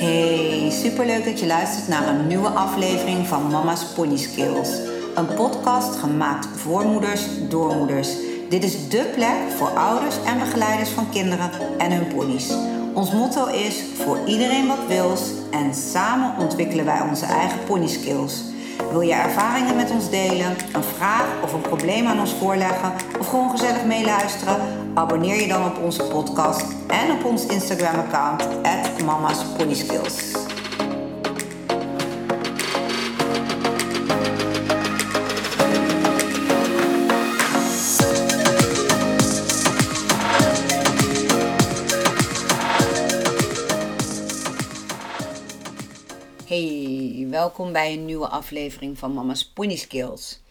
Hey, superleuk dat je luistert naar een nieuwe aflevering van Mama's Pony Skills. Een podcast gemaakt voor moeders, door moeders. Dit is dé plek voor ouders en begeleiders van kinderen en hun ponies. Ons motto is voor iedereen wat wils en samen ontwikkelen wij onze eigen pony skills. Wil je ervaringen met ons delen, een vraag of een probleem aan ons voorleggen of gewoon gezellig meeluisteren? Abonneer je dan op onze podcast en op ons Instagram-account Mama's Welkom bij een nieuwe aflevering van Mama's Pony Skills.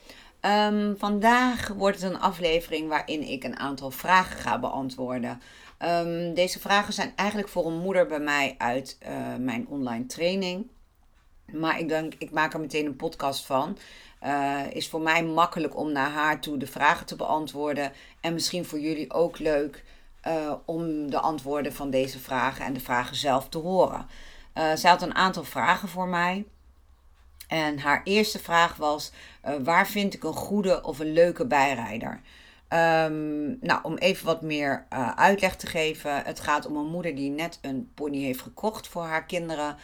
Um, vandaag wordt het een aflevering waarin ik een aantal vragen ga beantwoorden. Um, deze vragen zijn eigenlijk voor een moeder bij mij uit uh, mijn online training. Maar ik denk, ik maak er meteen een podcast van. Uh, is voor mij makkelijk om naar haar toe de vragen te beantwoorden. En misschien voor jullie ook leuk uh, om de antwoorden van deze vragen en de vragen zelf te horen. Uh, zij had een aantal vragen voor mij. En haar eerste vraag was: uh, waar vind ik een goede of een leuke bijrijder? Um, nou, om even wat meer uh, uitleg te geven. Het gaat om een moeder die net een pony heeft gekocht voor haar kinderen.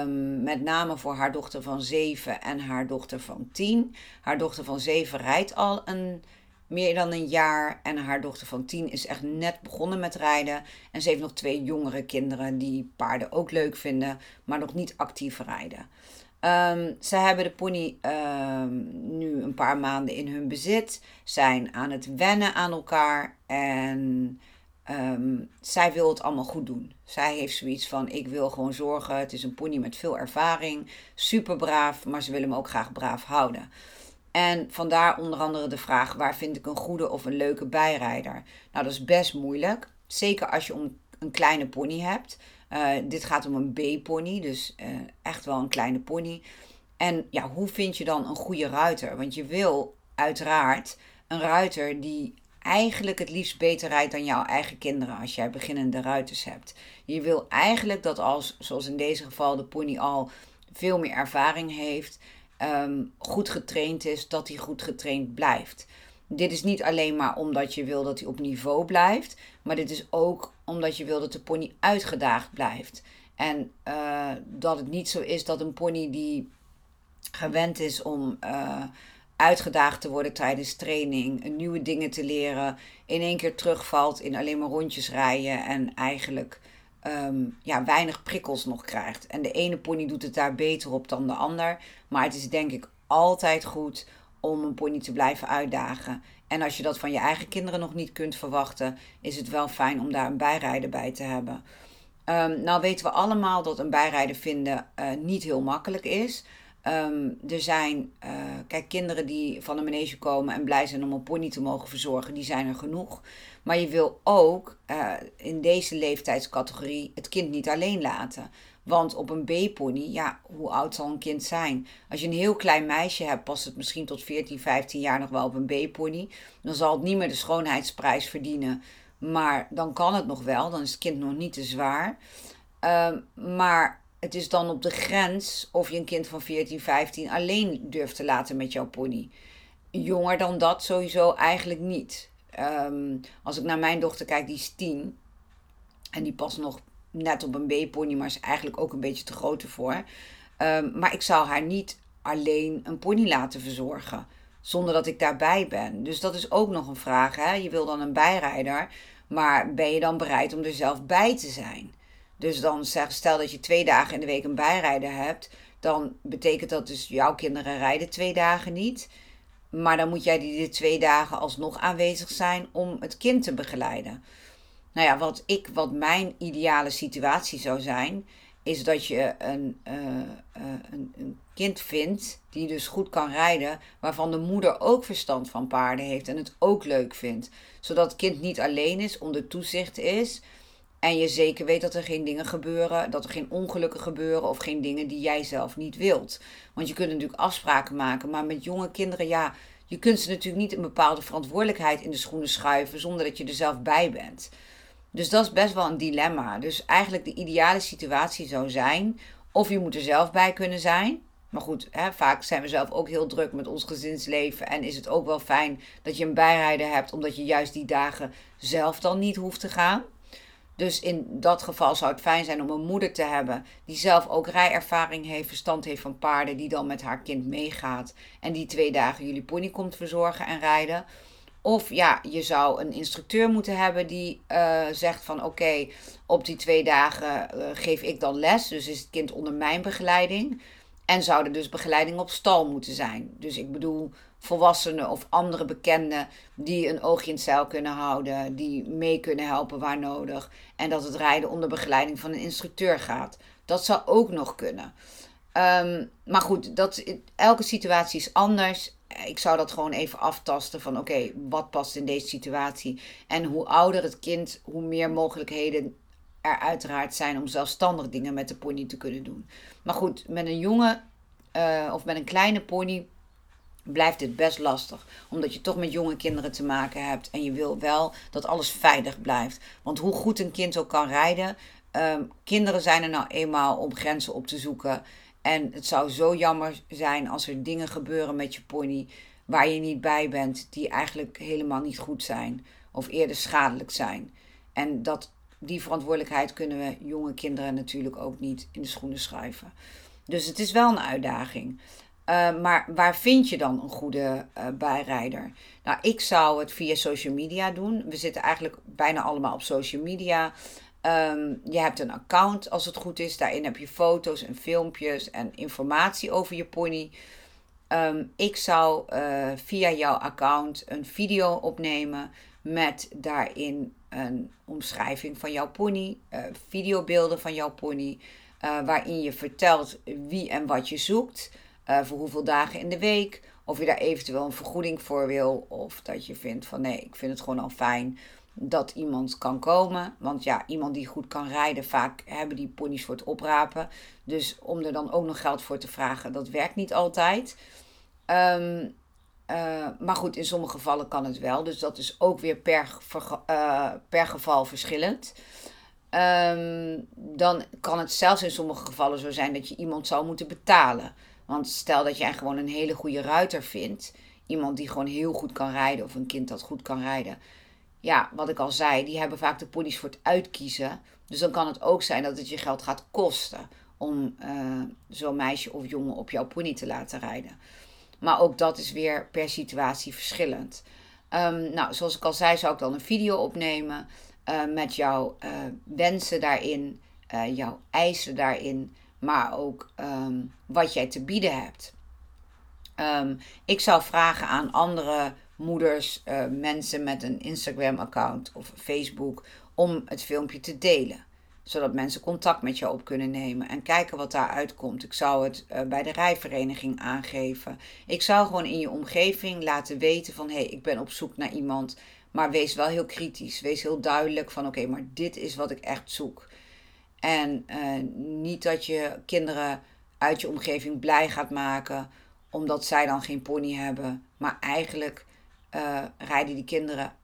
Um, met name voor haar dochter van 7 en haar dochter van 10. Haar dochter van 7 rijdt al een, meer dan een jaar. En haar dochter van 10 is echt net begonnen met rijden. En ze heeft nog twee jongere kinderen die paarden ook leuk vinden, maar nog niet actief rijden. Um, ze hebben de pony um, nu een paar maanden in hun bezit, zijn aan het wennen aan elkaar en um, zij wil het allemaal goed doen. Zij heeft zoiets van: ik wil gewoon zorgen. Het is een pony met veel ervaring, super braaf, maar ze wil hem ook graag braaf houden. En vandaar onder andere de vraag: waar vind ik een goede of een leuke bijrijder? Nou, dat is best moeilijk. Zeker als je een kleine pony hebt. Uh, dit gaat om een B-pony, dus uh, echt wel een kleine pony. En ja, hoe vind je dan een goede ruiter? Want je wil uiteraard een ruiter die eigenlijk het liefst beter rijdt dan jouw eigen kinderen als jij beginnende ruiters hebt. Je wil eigenlijk dat als, zoals in deze geval, de pony al veel meer ervaring heeft, um, goed getraind is, dat hij goed getraind blijft. Dit is niet alleen maar omdat je wil dat hij op niveau blijft, maar dit is ook omdat je wil dat de pony uitgedaagd blijft. En uh, dat het niet zo is dat een pony die gewend is om uh, uitgedaagd te worden tijdens training, nieuwe dingen te leren, in één keer terugvalt in alleen maar rondjes rijden en eigenlijk um, ja, weinig prikkels nog krijgt. En de ene pony doet het daar beter op dan de ander. Maar het is denk ik altijd goed om een pony te blijven uitdagen. En als je dat van je eigen kinderen nog niet kunt verwachten, is het wel fijn om daar een bijrijder bij te hebben. Um, nou weten we allemaal dat een bijrijder vinden uh, niet heel makkelijk is. Um, er zijn, uh, kijk, kinderen die van een manege komen en blij zijn om een pony te mogen verzorgen, die zijn er genoeg. Maar je wil ook uh, in deze leeftijdscategorie het kind niet alleen laten. Want op een B-pony, ja, hoe oud zal een kind zijn? Als je een heel klein meisje hebt, past het misschien tot 14, 15 jaar nog wel op een B-pony. Dan zal het niet meer de schoonheidsprijs verdienen. Maar dan kan het nog wel, dan is het kind nog niet te zwaar. Uh, maar het is dan op de grens of je een kind van 14, 15 alleen durft te laten met jouw pony. Jonger dan dat sowieso eigenlijk niet. Um, als ik naar mijn dochter kijk, die is 10. En die past nog net op een B-pony, maar is eigenlijk ook een beetje te groot ervoor. Um, maar ik zou haar niet alleen een pony laten verzorgen, zonder dat ik daarbij ben. Dus dat is ook nog een vraag. Hè? Je wil dan een bijrijder, maar ben je dan bereid om er zelf bij te zijn? Dus dan zeg, stel dat je twee dagen in de week een bijrijder hebt, dan betekent dat dus jouw kinderen rijden twee dagen niet. Maar dan moet jij die twee dagen alsnog aanwezig zijn om het kind te begeleiden. Nou ja, wat ik, wat mijn ideale situatie zou zijn, is dat je een, uh, uh, een, een, kind vindt die dus goed kan rijden, waarvan de moeder ook verstand van paarden heeft en het ook leuk vindt. Zodat het kind niet alleen is, onder toezicht is. En je zeker weet dat er geen dingen gebeuren, dat er geen ongelukken gebeuren of geen dingen die jij zelf niet wilt. Want je kunt natuurlijk afspraken maken, maar met jonge kinderen, ja, je kunt ze natuurlijk niet een bepaalde verantwoordelijkheid in de schoenen schuiven zonder dat je er zelf bij bent. Dus dat is best wel een dilemma. Dus eigenlijk de ideale situatie zou zijn, of je moet er zelf bij kunnen zijn. Maar goed, hè, vaak zijn we zelf ook heel druk met ons gezinsleven. En is het ook wel fijn dat je een bijrijder hebt, omdat je juist die dagen zelf dan niet hoeft te gaan. Dus in dat geval zou het fijn zijn om een moeder te hebben die zelf ook rijervaring heeft, verstand heeft van paarden, die dan met haar kind meegaat en die twee dagen jullie pony komt verzorgen en rijden. Of ja, je zou een instructeur moeten hebben die uh, zegt van oké, op die twee dagen uh, geef ik dan les. Dus is het kind onder mijn begeleiding. En zou er dus begeleiding op stal moeten zijn. Dus ik bedoel volwassenen of andere bekenden die een oogje in het zeil kunnen houden, die mee kunnen helpen waar nodig. En dat het rijden onder begeleiding van een instructeur gaat. Dat zou ook nog kunnen. Um, maar goed, dat, elke situatie is anders. Ik zou dat gewoon even aftasten van oké, wat past in deze situatie. En hoe ouder het kind, hoe meer mogelijkheden er uiteraard zijn om zelfstandig dingen met de pony te kunnen doen. Maar goed, met een jonge uh, of met een kleine pony blijft dit best lastig. Omdat je toch met jonge kinderen te maken hebt. En je wil wel dat alles veilig blijft. Want hoe goed een kind ook kan rijden. Um, kinderen zijn er nou eenmaal om grenzen op te zoeken. En het zou zo jammer zijn als er dingen gebeuren met je pony. waar je niet bij bent. die eigenlijk helemaal niet goed zijn. of eerder schadelijk zijn. En dat, die verantwoordelijkheid kunnen we jonge kinderen natuurlijk ook niet in de schoenen schuiven. Dus het is wel een uitdaging. Uh, maar waar vind je dan een goede uh, bijrijder? Nou, ik zou het via social media doen. We zitten eigenlijk bijna allemaal op social media. Um, je hebt een account als het goed is. Daarin heb je foto's en filmpjes en informatie over je pony. Um, ik zou uh, via jouw account een video opnemen met daarin een omschrijving van jouw pony, videobeelden van jouw pony. Uh, waarin je vertelt wie en wat je zoekt, uh, voor hoeveel dagen in de week, of je daar eventueel een vergoeding voor wil, of dat je vindt van nee, ik vind het gewoon al fijn dat iemand kan komen. Want ja, iemand die goed kan rijden, vaak hebben die ponies voor het oprapen. Dus om er dan ook nog geld voor te vragen, dat werkt niet altijd. Um, uh, maar goed, in sommige gevallen kan het wel. Dus dat is ook weer per, uh, per geval verschillend. Um, dan kan het zelfs in sommige gevallen zo zijn dat je iemand zou moeten betalen. Want stel dat jij gewoon een hele goede ruiter vindt, iemand die gewoon heel goed kan rijden of een kind dat goed kan rijden. Ja, wat ik al zei, die hebben vaak de ponies voor het uitkiezen. Dus dan kan het ook zijn dat het je geld gaat kosten om uh, zo'n meisje of jongen op jouw pony te laten rijden. Maar ook dat is weer per situatie verschillend. Um, nou, zoals ik al zei, zou ik dan een video opnemen. Uh, met jouw uh, wensen daarin, uh, jouw eisen daarin, maar ook um, wat jij te bieden hebt. Um, ik zou vragen aan andere moeders, mensen met een Instagram-account of Facebook, om het filmpje te delen. Zodat mensen contact met jou op kunnen nemen en kijken wat daaruit komt. Ik zou het bij de rijvereniging aangeven. Ik zou gewoon in je omgeving laten weten van hé, hey, ik ben op zoek naar iemand maar wees wel heel kritisch. Wees heel duidelijk van oké, maar dit is wat ik echt zoek. En uh, niet dat je kinderen uit je omgeving blij gaat maken omdat zij dan geen pony hebben. Maar eigenlijk uh, rijden die kinderen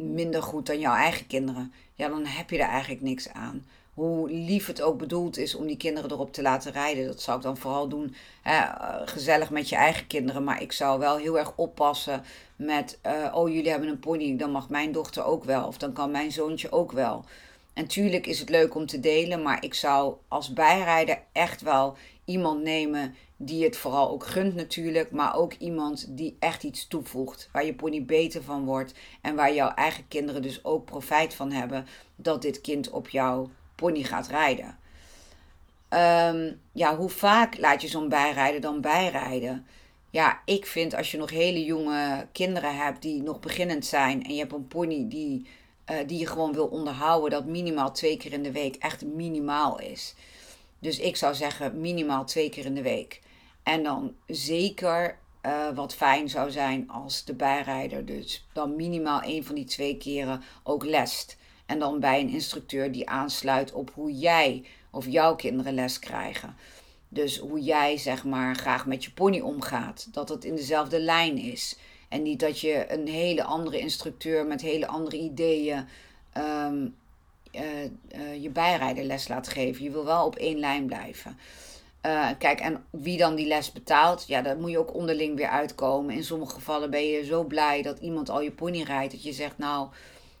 minder goed dan jouw eigen kinderen. Ja, dan heb je er eigenlijk niks aan hoe lief het ook bedoeld is om die kinderen erop te laten rijden. Dat zou ik dan vooral doen hè, gezellig met je eigen kinderen. Maar ik zou wel heel erg oppassen met, uh, oh jullie hebben een pony, dan mag mijn dochter ook wel. Of dan kan mijn zoontje ook wel. En tuurlijk is het leuk om te delen, maar ik zou als bijrijder echt wel iemand nemen die het vooral ook gunt natuurlijk, maar ook iemand die echt iets toevoegt, waar je pony beter van wordt en waar jouw eigen kinderen dus ook profijt van hebben dat dit kind op jou pony gaat rijden. Um, ja, hoe vaak laat je zo'n bijrijder dan bijrijden? Ja, ik vind als je nog hele jonge kinderen hebt die nog beginnend zijn en je hebt een pony die, uh, die je gewoon wil onderhouden, dat minimaal twee keer in de week echt minimaal is. Dus ik zou zeggen minimaal twee keer in de week. En dan zeker uh, wat fijn zou zijn als de bijrijder dus dan minimaal één van die twee keren ook lest. En dan bij een instructeur die aansluit op hoe jij of jouw kinderen les krijgen. Dus hoe jij zeg maar graag met je pony omgaat. Dat het in dezelfde lijn is. En niet dat je een hele andere instructeur met hele andere ideeën um, je bijrijderles laat geven. Je wil wel op één lijn blijven. kijk, en wie dan die les betaalt, ja, daar moet je ook onderling weer uitkomen. In sommige gevallen ben je zo blij dat iemand al je pony rijdt, dat je zegt, nou,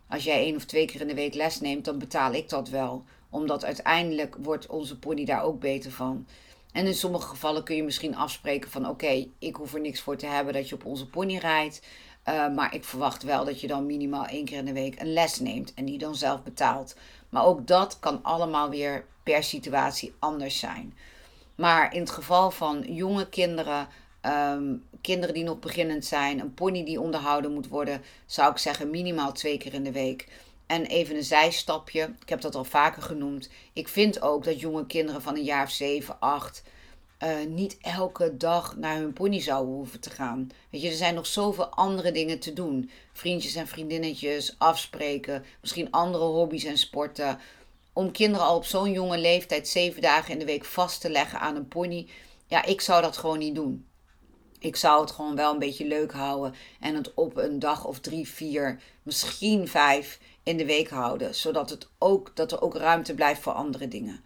als jij één of twee keer in de week les neemt, dan betaal ik dat wel. Omdat uiteindelijk wordt onze pony daar ook beter van. En in sommige gevallen kun je misschien afspreken van oké, ik hoef er niks voor te hebben dat je op onze pony rijdt. Uh, maar ik verwacht wel dat je dan minimaal één keer in de week een les neemt en die dan zelf betaalt. Maar ook dat kan allemaal weer per situatie anders zijn. Maar in het geval van jonge kinderen, um, kinderen die nog beginnend zijn, een pony die onderhouden moet worden, zou ik zeggen minimaal twee keer in de week. En even een zijstapje, ik heb dat al vaker genoemd. Ik vind ook dat jonge kinderen van een jaar of 7, 8 uh, niet elke dag naar hun pony zouden hoeven te gaan. Weet je, er zijn nog zoveel andere dingen te doen. Vriendjes en vriendinnetjes, afspreken, misschien andere hobby's en sporten. Om kinderen al op zo'n jonge leeftijd zeven dagen in de week vast te leggen aan een pony. Ja, ik zou dat gewoon niet doen. Ik zou het gewoon wel een beetje leuk houden en het op een dag of drie, vier, misschien vijf in de week houden. Zodat het ook, dat er ook ruimte blijft voor andere dingen.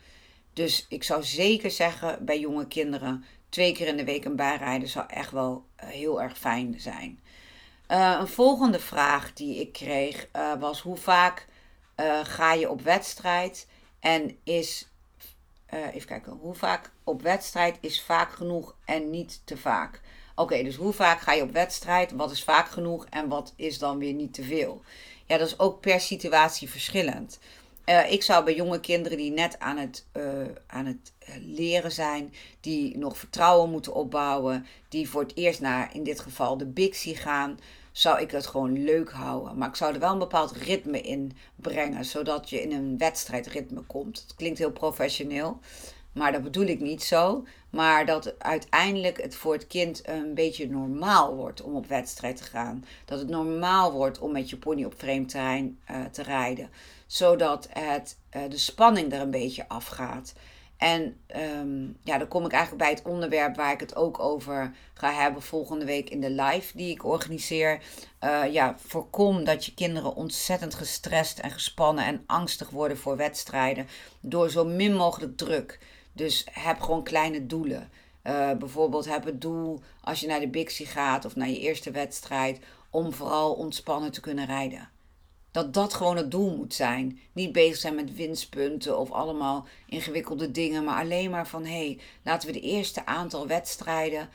Dus ik zou zeker zeggen bij jonge kinderen, twee keer in de week een bijrijden zou echt wel eh, heel erg fijn zijn. Uh, een volgende vraag die ik kreeg uh, was hoe vaak ga je op wedstrijd en is, even kijken, hoe vaak op wedstrijd is vaak genoeg en niet te vaak. Oké, dus hoe vaak ga je op wedstrijd? Wat is vaak genoeg en wat is dan weer niet te veel? Ja, dat is ook per situatie verschillend. Uh, ik zou bij jonge kinderen die net aan het, uh, aan het eh, leren zijn, die nog vertrouwen moeten opbouwen, die voor het eerst naar in dit geval de Bixie gaan, zou ik het gewoon leuk houden. Maar ik zou er wel een bepaald ritme in brengen, zodat je in een wedstrijdritme komt. Het klinkt heel professioneel, maar dat bedoel ik niet zo. Maar dat uiteindelijk het voor het kind een beetje normaal wordt om op wedstrijd te gaan. Dat het normaal wordt om met je pony op vreemd terrein te rijden. Zodat het, uh, de spanning er een beetje afgaat. En um, ja, dan kom ik eigenlijk bij het onderwerp waar ik het ook over ga hebben volgende week in de live die ik organiseer. Uh, ja, voorkom dat je kinderen ontzettend gestrest en gespannen en angstig worden voor wedstrijden door zo min mogelijk druk. Dus heb gewoon kleine doelen. Uh, bijvoorbeeld heb het doel als je naar de Bixie gaat of naar je eerste wedstrijd om vooral ontspannen te kunnen rijden. Dat dat gewoon het doel moet zijn. Niet bezig zijn met winstpunten of allemaal ingewikkelde dingen, maar alleen maar van hé, hey, laten we de eerste aantal wedstrijden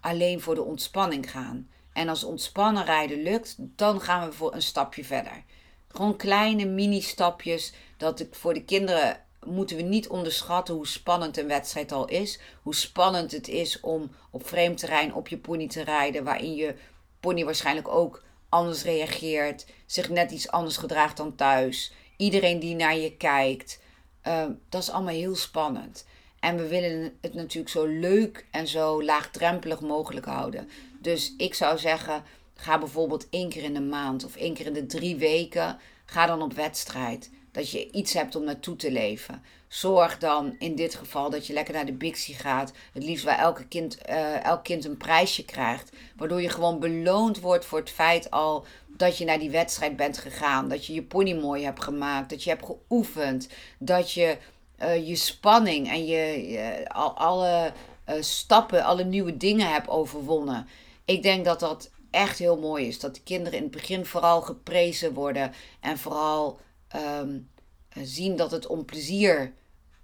alleen voor de ontspanning gaan. En als ontspannen rijden lukt, dan gaan we voor een stapje verder. Gewoon kleine mini-stapjes dat ik voor de kinderen moeten we niet onderschatten hoe spannend een wedstrijd al is. Hoe spannend het is om op vreemd terrein op je pony te rijden, waarin je pony waarschijnlijk ook anders reageert, zich net iets anders gedraagt dan thuis. Iedereen die naar je kijkt, uh, dat is allemaal heel spannend. En we willen het natuurlijk zo leuk en zo laagdrempelig mogelijk houden. Dus ik zou zeggen, ga bijvoorbeeld één keer in de maand of één keer in de drie weken, ga dan op wedstrijd. Dat je iets hebt om naartoe te leven. Zorg dan in dit geval dat je lekker naar de Bixie gaat. Het liefst waar elke kind, uh, elk kind een prijsje krijgt. Waardoor je gewoon beloond wordt voor het feit al dat je naar die wedstrijd bent gegaan. Dat je je pony mooi hebt gemaakt. Dat je hebt geoefend. Dat je uh, je spanning en je, al, alle stappen, alle nieuwe dingen hebt overwonnen. Ik denk dat dat echt heel mooi is. Dat de kinderen in het begin vooral geprezen worden. En vooral um, zien dat het om plezier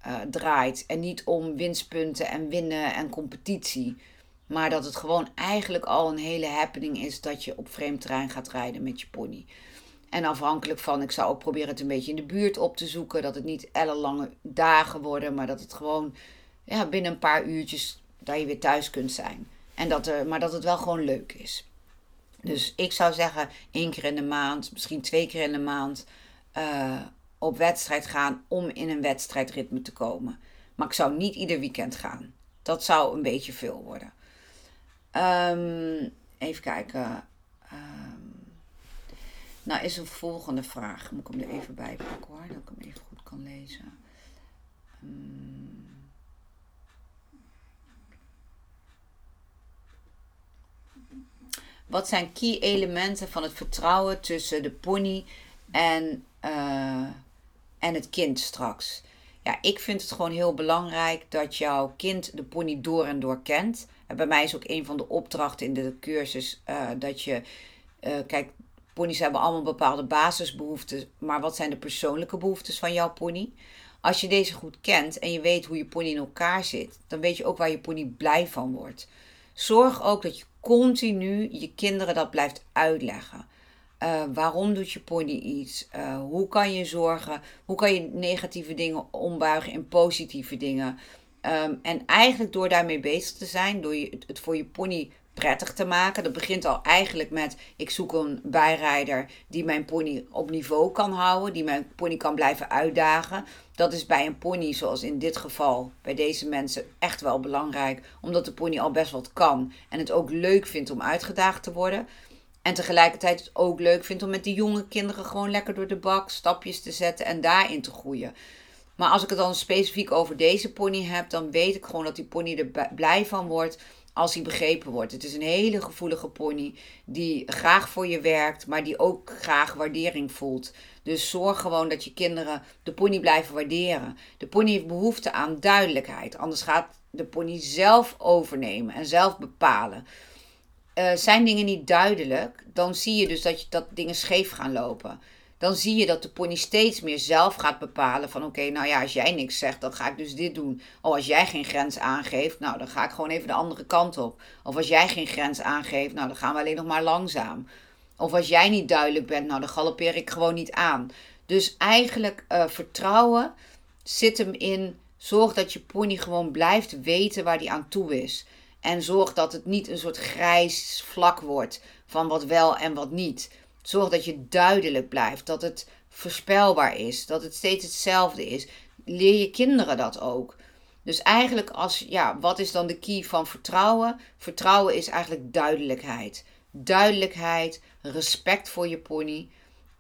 uh, draait en niet om winstpunten en winnen en competitie. Maar dat het gewoon eigenlijk al een hele happening is dat je op vreemd terrein gaat rijden met je pony. En afhankelijk van, ik zou ook proberen het een beetje in de buurt op te zoeken. Dat het niet ellenlange dagen worden, maar dat het gewoon ja, binnen een paar uurtjes dat je weer thuis kunt zijn. En dat er, maar dat het wel gewoon leuk is. Dus ik zou zeggen één keer in de maand, misschien twee keer in de maand uh, op wedstrijd gaan om in een wedstrijdritme te komen. Maar ik zou niet ieder weekend gaan. Dat zou een beetje veel worden. Um, even kijken. Um, nou, is een volgende vraag. Moet ik hem er even bij pakken hoor, dat ik hem even goed kan lezen. Um, wat zijn key elementen van het vertrouwen tussen de pony en uh, en het kind straks. Ja, ik vind het gewoon heel belangrijk dat jouw kind de pony door en door kent. En bij mij is ook een van de opdrachten in de cursus uh, dat je, uh, kijk, ponies hebben allemaal bepaalde basisbehoeften, maar wat zijn de persoonlijke behoeftes van jouw pony? Als je deze goed kent en je weet hoe je pony in elkaar zit, dan weet je ook waar je pony blij van wordt. Zorg ook dat je continu je kinderen dat blijft uitleggen. Uh, waarom doet je pony iets? Uh, hoe kan je zorgen? Hoe kan je negatieve dingen ombuigen in positieve dingen? Um, en eigenlijk door daarmee bezig te zijn, door je, het voor je pony prettig te maken. Dat begint al eigenlijk met: ik zoek een bijrijder die mijn pony op niveau kan houden, die mijn pony kan blijven uitdagen. Dat is bij een pony, zoals in dit geval, bij deze mensen, echt wel belangrijk, omdat de pony al best wat kan en het ook leuk vindt om uitgedaagd te worden. En tegelijkertijd het ook leuk vindt om met die jonge kinderen gewoon lekker door de bak stapjes te zetten en daarin te groeien. Maar als ik het dan specifiek over deze pony heb, dan weet ik gewoon dat die pony er blij van wordt als hij begrepen wordt. Het is een hele gevoelige pony die graag voor je werkt, maar die ook graag waardering voelt. Dus zorg gewoon dat je kinderen de pony blijven waarderen. De pony heeft behoefte aan duidelijkheid, anders gaat de pony zelf overnemen en zelf bepalen. Uh, zijn dingen niet duidelijk, dan zie je dus dat, je, dat dingen scheef gaan lopen dan zie je dat de pony steeds meer zelf gaat bepalen van oké, nou ja, als jij niks zegt, dan ga ik dus dit doen. Of als jij geen grens aangeeft, nou dan ga ik gewoon even de andere kant op. Of als jij geen grens aangeeft, nou dan gaan we alleen nog maar langzaam. Of als jij niet duidelijk bent, nou dan galoppeer ik gewoon niet aan. Dus eigenlijk uh, vertrouwen zit hem in zorg dat je pony gewoon blijft weten waar hij aan toe is. En zorg dat het niet een soort grijs vlak wordt van wat wel en wat niet. Zorg dat je duidelijk blijft, dat het voorspelbaar is, dat het steeds hetzelfde is. Leer je kinderen dat ook. Dus eigenlijk als, ja, wat is dan de key van vertrouwen? Vertrouwen is eigenlijk duidelijkheid. Duidelijkheid, respect voor je pony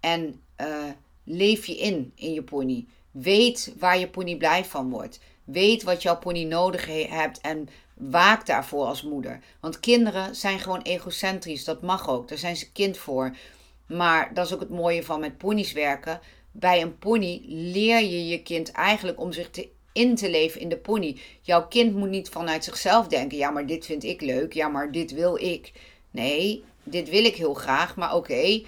en uh, leef je in in je pony. Weet waar je pony blij van wordt. Weet wat jouw pony nodig hebt en waak daarvoor als moeder. Want kinderen zijn gewoon egocentrisch, dat mag ook. Daar zijn ze kind voor. Maar dat is ook het mooie van met ponies werken. Bij een pony leer je je kind eigenlijk om zich te, in te leven in de pony. Jouw kind moet niet vanuit zichzelf denken: ja, maar dit vind ik leuk, ja, maar dit wil ik. Nee, dit wil ik heel graag, maar oké, eh,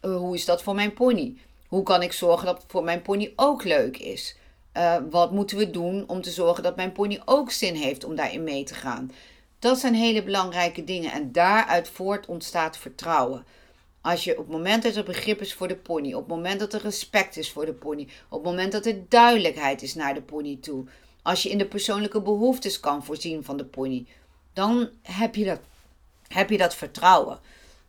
hoe is dat voor mijn pony? Hoe kan ik zorgen dat het voor mijn pony ook leuk is? Uh, wat moeten we doen om te zorgen dat mijn pony ook zin heeft om daarin mee te gaan? Dat zijn hele belangrijke dingen en daaruit voort ontstaat vertrouwen. Als je op het moment dat er begrip is voor de pony, op het moment dat er respect is voor de pony, op het moment dat er duidelijkheid is naar de pony toe, als je in de persoonlijke behoeftes kan voorzien van de pony, dan heb je dat, heb je dat vertrouwen.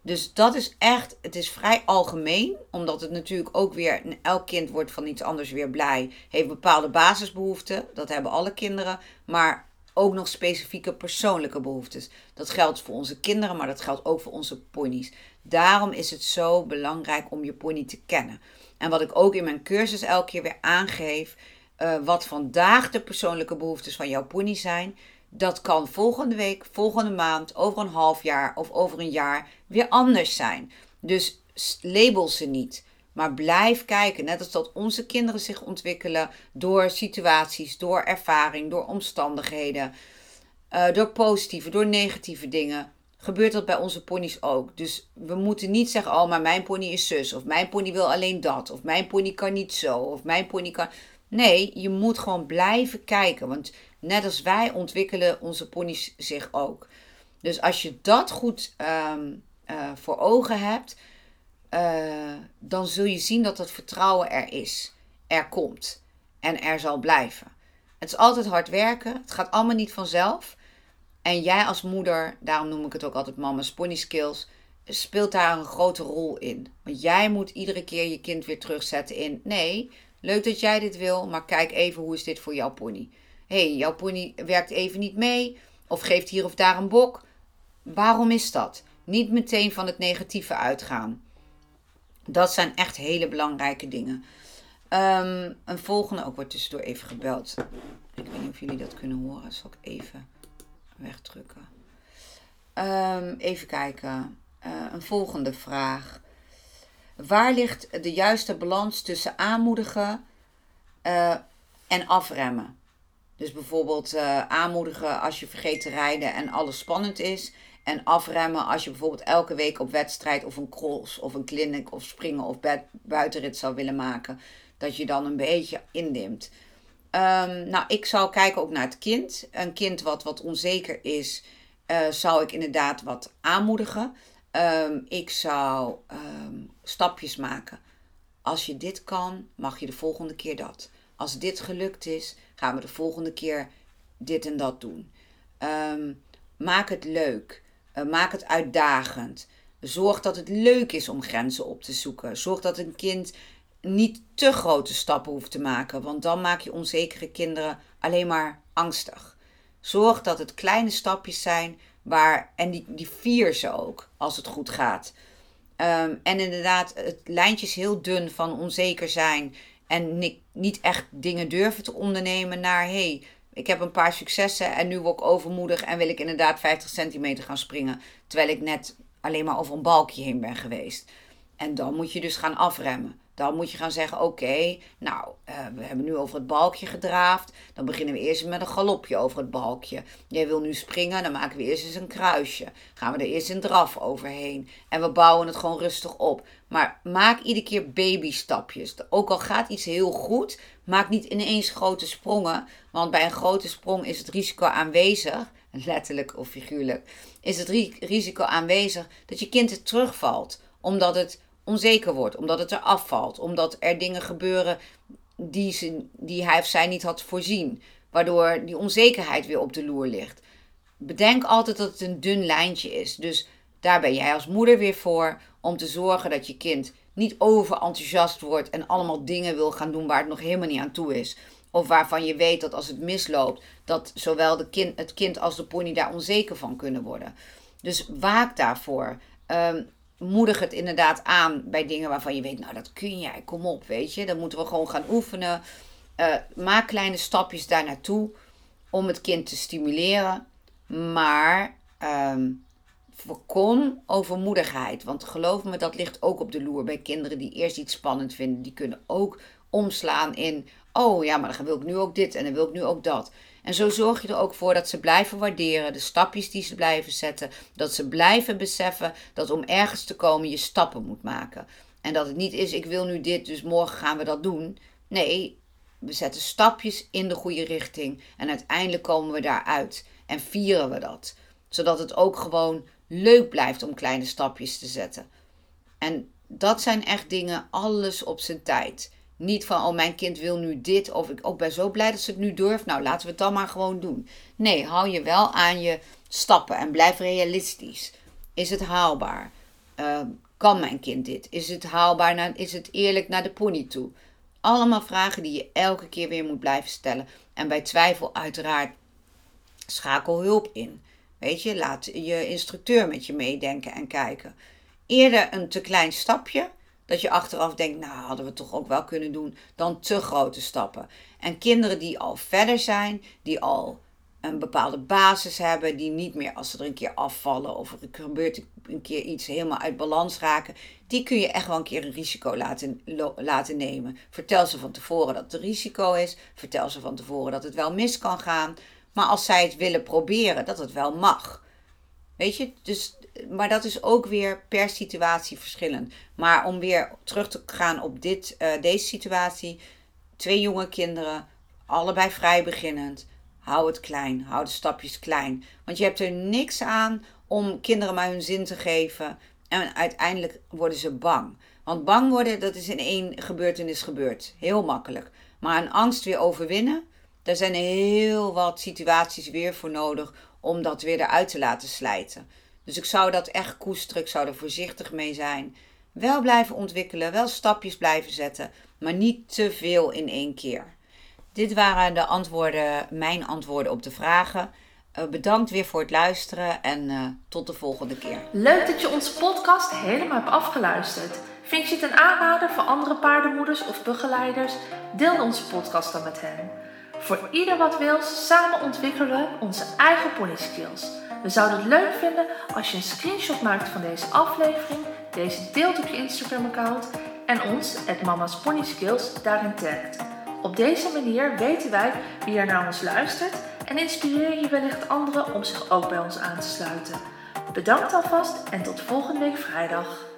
Dus dat is echt, het is vrij algemeen, omdat het natuurlijk ook weer, elk kind wordt van iets anders weer blij, heeft bepaalde basisbehoeften, dat hebben alle kinderen, maar ook nog specifieke persoonlijke behoeftes. Dat geldt voor onze kinderen, maar dat geldt ook voor onze ponies. Daarom is het zo belangrijk om je pony te kennen. En wat ik ook in mijn cursus elke keer weer aangeef, uh, wat vandaag de persoonlijke behoeftes van jouw pony zijn, dat kan volgende week, volgende maand, over een half jaar of over een jaar weer anders zijn. Dus label ze niet. Maar blijf kijken, net als dat onze kinderen zich ontwikkelen door situaties, door ervaring, door omstandigheden, uh, door positieve, door negatieve dingen. Gebeurt dat bij onze ponies ook. Dus we moeten niet zeggen: Oh, maar mijn pony is zus. Of mijn pony wil alleen dat. Of mijn pony kan niet zo. Of mijn pony kan. Nee, je moet gewoon blijven kijken. Want net als wij ontwikkelen onze ponies zich ook. Dus als je dat goed um, uh, voor ogen hebt, uh, dan zul je zien dat het vertrouwen er is, er komt en er zal blijven. Het is altijd hard werken, het gaat allemaal niet vanzelf. En jij als moeder, daarom noem ik het ook altijd mama's pony skills, speelt daar een grote rol in. Want jij moet iedere keer je kind weer terugzetten in, nee, leuk dat jij dit wil, maar kijk even hoe is dit voor jouw pony. Hey, jouw pony werkt even niet mee of geeft hier of daar een bok. Waarom is dat? Niet meteen van het negatieve uitgaan. Dat zijn echt hele belangrijke dingen. Um, een volgende, ook wordt tussendoor even gebeld. Ik weet niet of jullie dat kunnen horen. Zal ik even wegdrukken. Um, even kijken. Uh, een volgende vraag. Waar ligt de juiste balans tussen aanmoedigen Uh, en afremmen. Dus bijvoorbeeld uh, aanmoedigen als je vergeet te rijden en alles spannend is. En afremmen als je bijvoorbeeld elke week op wedstrijd of een cross of een clinic of springen of buitenrit zou willen maken. Dat je dan een beetje indimt. Um, nou, ik zou kijken ook naar het kind. Een kind wat wat onzeker is, uh, zou ik inderdaad wat aanmoedigen. Um, ik zou um, stapjes maken. Als je dit kan, mag je de volgende keer dat. Als dit gelukt is, gaan we de volgende keer dit en dat doen. Um, maak het leuk. Uh, maak het uitdagend. Zorg dat het leuk is om grenzen op te zoeken. Zorg dat een kind niet te grote stappen hoeft te maken, want dan maak je onzekere kinderen alleen maar angstig. Zorg dat het kleine stapjes zijn waar, en die, die vier ze ook als het goed gaat. Um, en inderdaad, het lijntje is heel dun van onzeker zijn en niet echt dingen durven te ondernemen naar hey, ik heb een paar successen en nu word ik overmoedig en wil ik inderdaad 50 centimeter gaan springen. Terwijl ik net alleen maar over een balkje heen ben geweest. En dan moet je dus gaan afremmen. Dan moet je gaan zeggen: Oké, nou, uh, we hebben nu over het balkje gedraafd. Dan beginnen we eerst met een galopje over het balkje. Jij wil nu springen, dan maken we eerst eens een kruisje. Gaan we er eerst een draf overheen. En we bouwen het gewoon rustig op. Maar maak iedere keer babystapjes. Ook al gaat iets heel goed, maak niet ineens grote sprongen. Want bij een grote sprong is het risico aanwezig, letterlijk of figuurlijk, is het risico aanwezig dat je kind het terugvalt. Omdat het onzeker wordt, omdat het er afvalt, omdat er dingen gebeuren die, ze, die hij of zij niet had voorzien, waardoor die onzekerheid weer op de loer ligt. Bedenk altijd dat het een dun lijntje is. Dus daar ben jij als moeder weer voor om te zorgen dat je kind niet overenthousiast wordt en allemaal dingen wil gaan doen waar het nog helemaal niet aan toe is. Of waarvan je weet dat als het misloopt, dat zowel de kind, het kind als de pony daar onzeker van kunnen worden. Dus waak daarvoor. Um, moedig het inderdaad aan bij dingen waarvan je weet, nou dat kun jij, kom op, weet je. Dan moeten we gewoon gaan oefenen. Uh, maak kleine stapjes daar naartoe om het kind te stimuleren. Maar um, voorkom overmoedigheid. Want geloof me, dat ligt ook op de loer bij kinderen die eerst iets spannend vinden. Die kunnen ook omslaan in, oh ja, maar dan wil ik nu ook dit en dan wil ik nu ook dat. En zo zorg je er ook voor dat ze blijven waarderen, de stapjes die ze blijven zetten, dat ze blijven beseffen dat om ergens te komen je stappen moet maken. En dat het niet is, ik wil nu dit, dus morgen gaan we dat doen. Nee, we zetten stapjes in de goede richting en uiteindelijk komen we daaruit en vieren we dat. Zodat het ook gewoon leuk blijft om kleine stapjes te zetten. En dat zijn echt dingen, alles op zijn tijd. Niet van, oh mijn kind wil nu dit of ik ook ben zo blij dat ze het nu durft. Nou, laten we het dan maar gewoon doen. Nee, hou je wel aan je stappen en blijf realistisch. Is het haalbaar? Uh, kan mijn kind dit? Is het haalbaar? Naar, is het eerlijk naar de pony toe? Allemaal vragen die je elke keer weer moet blijven stellen. En bij twijfel uiteraard schakel hulp in. Weet je, laat je instructeur met je meedenken en kijken. Eerder een te klein stapje dat je achteraf denkt, nou hadden we toch ook wel kunnen doen, dan te grote stappen. En kinderen die al verder zijn, die al een bepaalde basis hebben, die niet meer als ze er een keer afvallen of er gebeurt een keer iets helemaal uit balans raken, die kun je echt wel een keer een risico laten, laten nemen. Vertel ze van tevoren dat een risico is, vertel ze van tevoren dat het wel mis kan gaan, maar als zij het willen proberen, dat het wel mag. Weet je, dus maar dat is ook weer per situatie verschillend. Maar om weer terug te gaan op dit, uh, deze situatie. Twee jonge kinderen, allebei vrij beginnend. Hou het klein, hou de stapjes klein. Want je hebt er niks aan om kinderen maar hun zin te geven. En uiteindelijk worden ze bang. Want bang worden, dat is in één gebeurtenis gebeurd. Heel makkelijk. Maar een angst weer overwinnen, daar zijn heel wat situaties weer voor nodig om dat weer eruit te laten slijten. Dus ik zou dat echt koesteren, ik zou er voorzichtig mee zijn. Wel blijven ontwikkelen, wel stapjes blijven zetten, maar niet te veel in één keer. Dit waren de antwoorden, mijn antwoorden op de vragen. Uh, bedankt weer voor het luisteren en uh, tot de volgende keer. Leuk dat je onze podcast helemaal hebt afgeluisterd. Vind je het een aanrader voor andere paardenmoeders of begeleiders? Deel onze podcast dan met hen. Voor ieder wat wil, samen ontwikkelen onze eigen pony skills. We zouden het leuk vinden als je een screenshot maakt van deze aflevering, deze deelt op je Instagram account en ons, het Mama's Pony Skills, daarin tagt. Op deze manier weten wij wie er naar ons luistert en inspireer je wellicht anderen om zich ook bij ons aan te sluiten. Bedankt alvast en tot volgende week vrijdag.